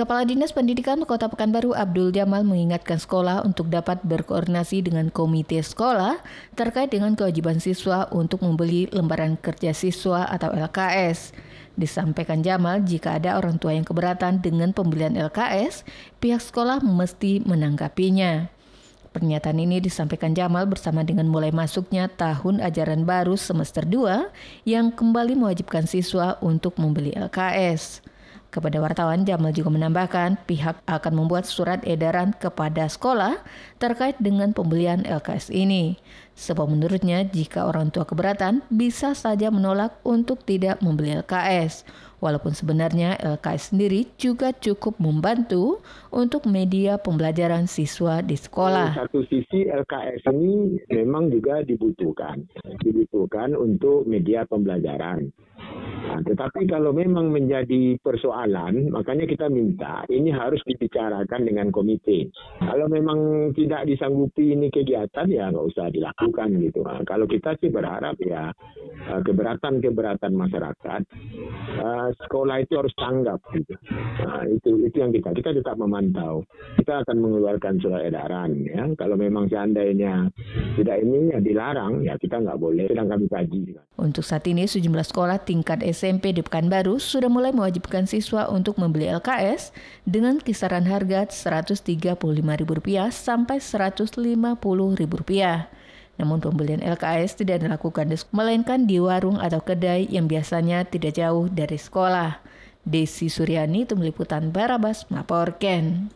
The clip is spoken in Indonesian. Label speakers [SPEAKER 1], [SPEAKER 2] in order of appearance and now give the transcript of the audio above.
[SPEAKER 1] Kepala Dinas Pendidikan Kota Pekanbaru Abdul Jamal mengingatkan sekolah untuk dapat berkoordinasi dengan komite sekolah terkait dengan kewajiban siswa untuk membeli lembaran kerja siswa atau LKS. Disampaikan Jamal, jika ada orang tua yang keberatan dengan pembelian LKS, pihak sekolah mesti menanggapinya. Pernyataan ini disampaikan Jamal bersama dengan mulai masuknya tahun ajaran baru semester 2 yang kembali mewajibkan siswa untuk membeli LKS. Kepada wartawan, Jamal juga menambahkan pihak akan membuat surat edaran kepada sekolah terkait dengan pembelian LKS ini. Sebab menurutnya jika orang tua keberatan bisa saja menolak untuk tidak membeli LKS. Walaupun sebenarnya LKS sendiri juga cukup membantu untuk media pembelajaran siswa di sekolah.
[SPEAKER 2] Satu sisi LKS ini memang juga dibutuhkan. Dibutuhkan untuk media pembelajaran. Nah, tetapi kalau memang menjadi persoalan, makanya kita minta ini harus dibicarakan dengan komite. Kalau memang tidak disanggupi ini kegiatan, ya nggak usah dilakukan gitu. Nah, kalau kita sih berharap ya eh, keberatan-keberatan masyarakat, uh, sekolah itu harus tanggap gitu. Nah, itu itu yang kita kita tetap memantau. Kita akan mengeluarkan surat edaran ya. Kalau memang seandainya tidak ini ya dilarang, ya kita nggak boleh. Sedang kami kaji.
[SPEAKER 1] Untuk saat ini sejumlah sekolah tingkat SMP di Pekanbaru sudah mulai mewajibkan siswa untuk membeli LKS dengan kisaran harga Rp135.000 sampai Rp150.000. Namun pembelian LKS tidak dilakukan melainkan di warung atau kedai yang biasanya tidak jauh dari sekolah. Desi Suryani, Tim Liputan Barabas, melaporkan.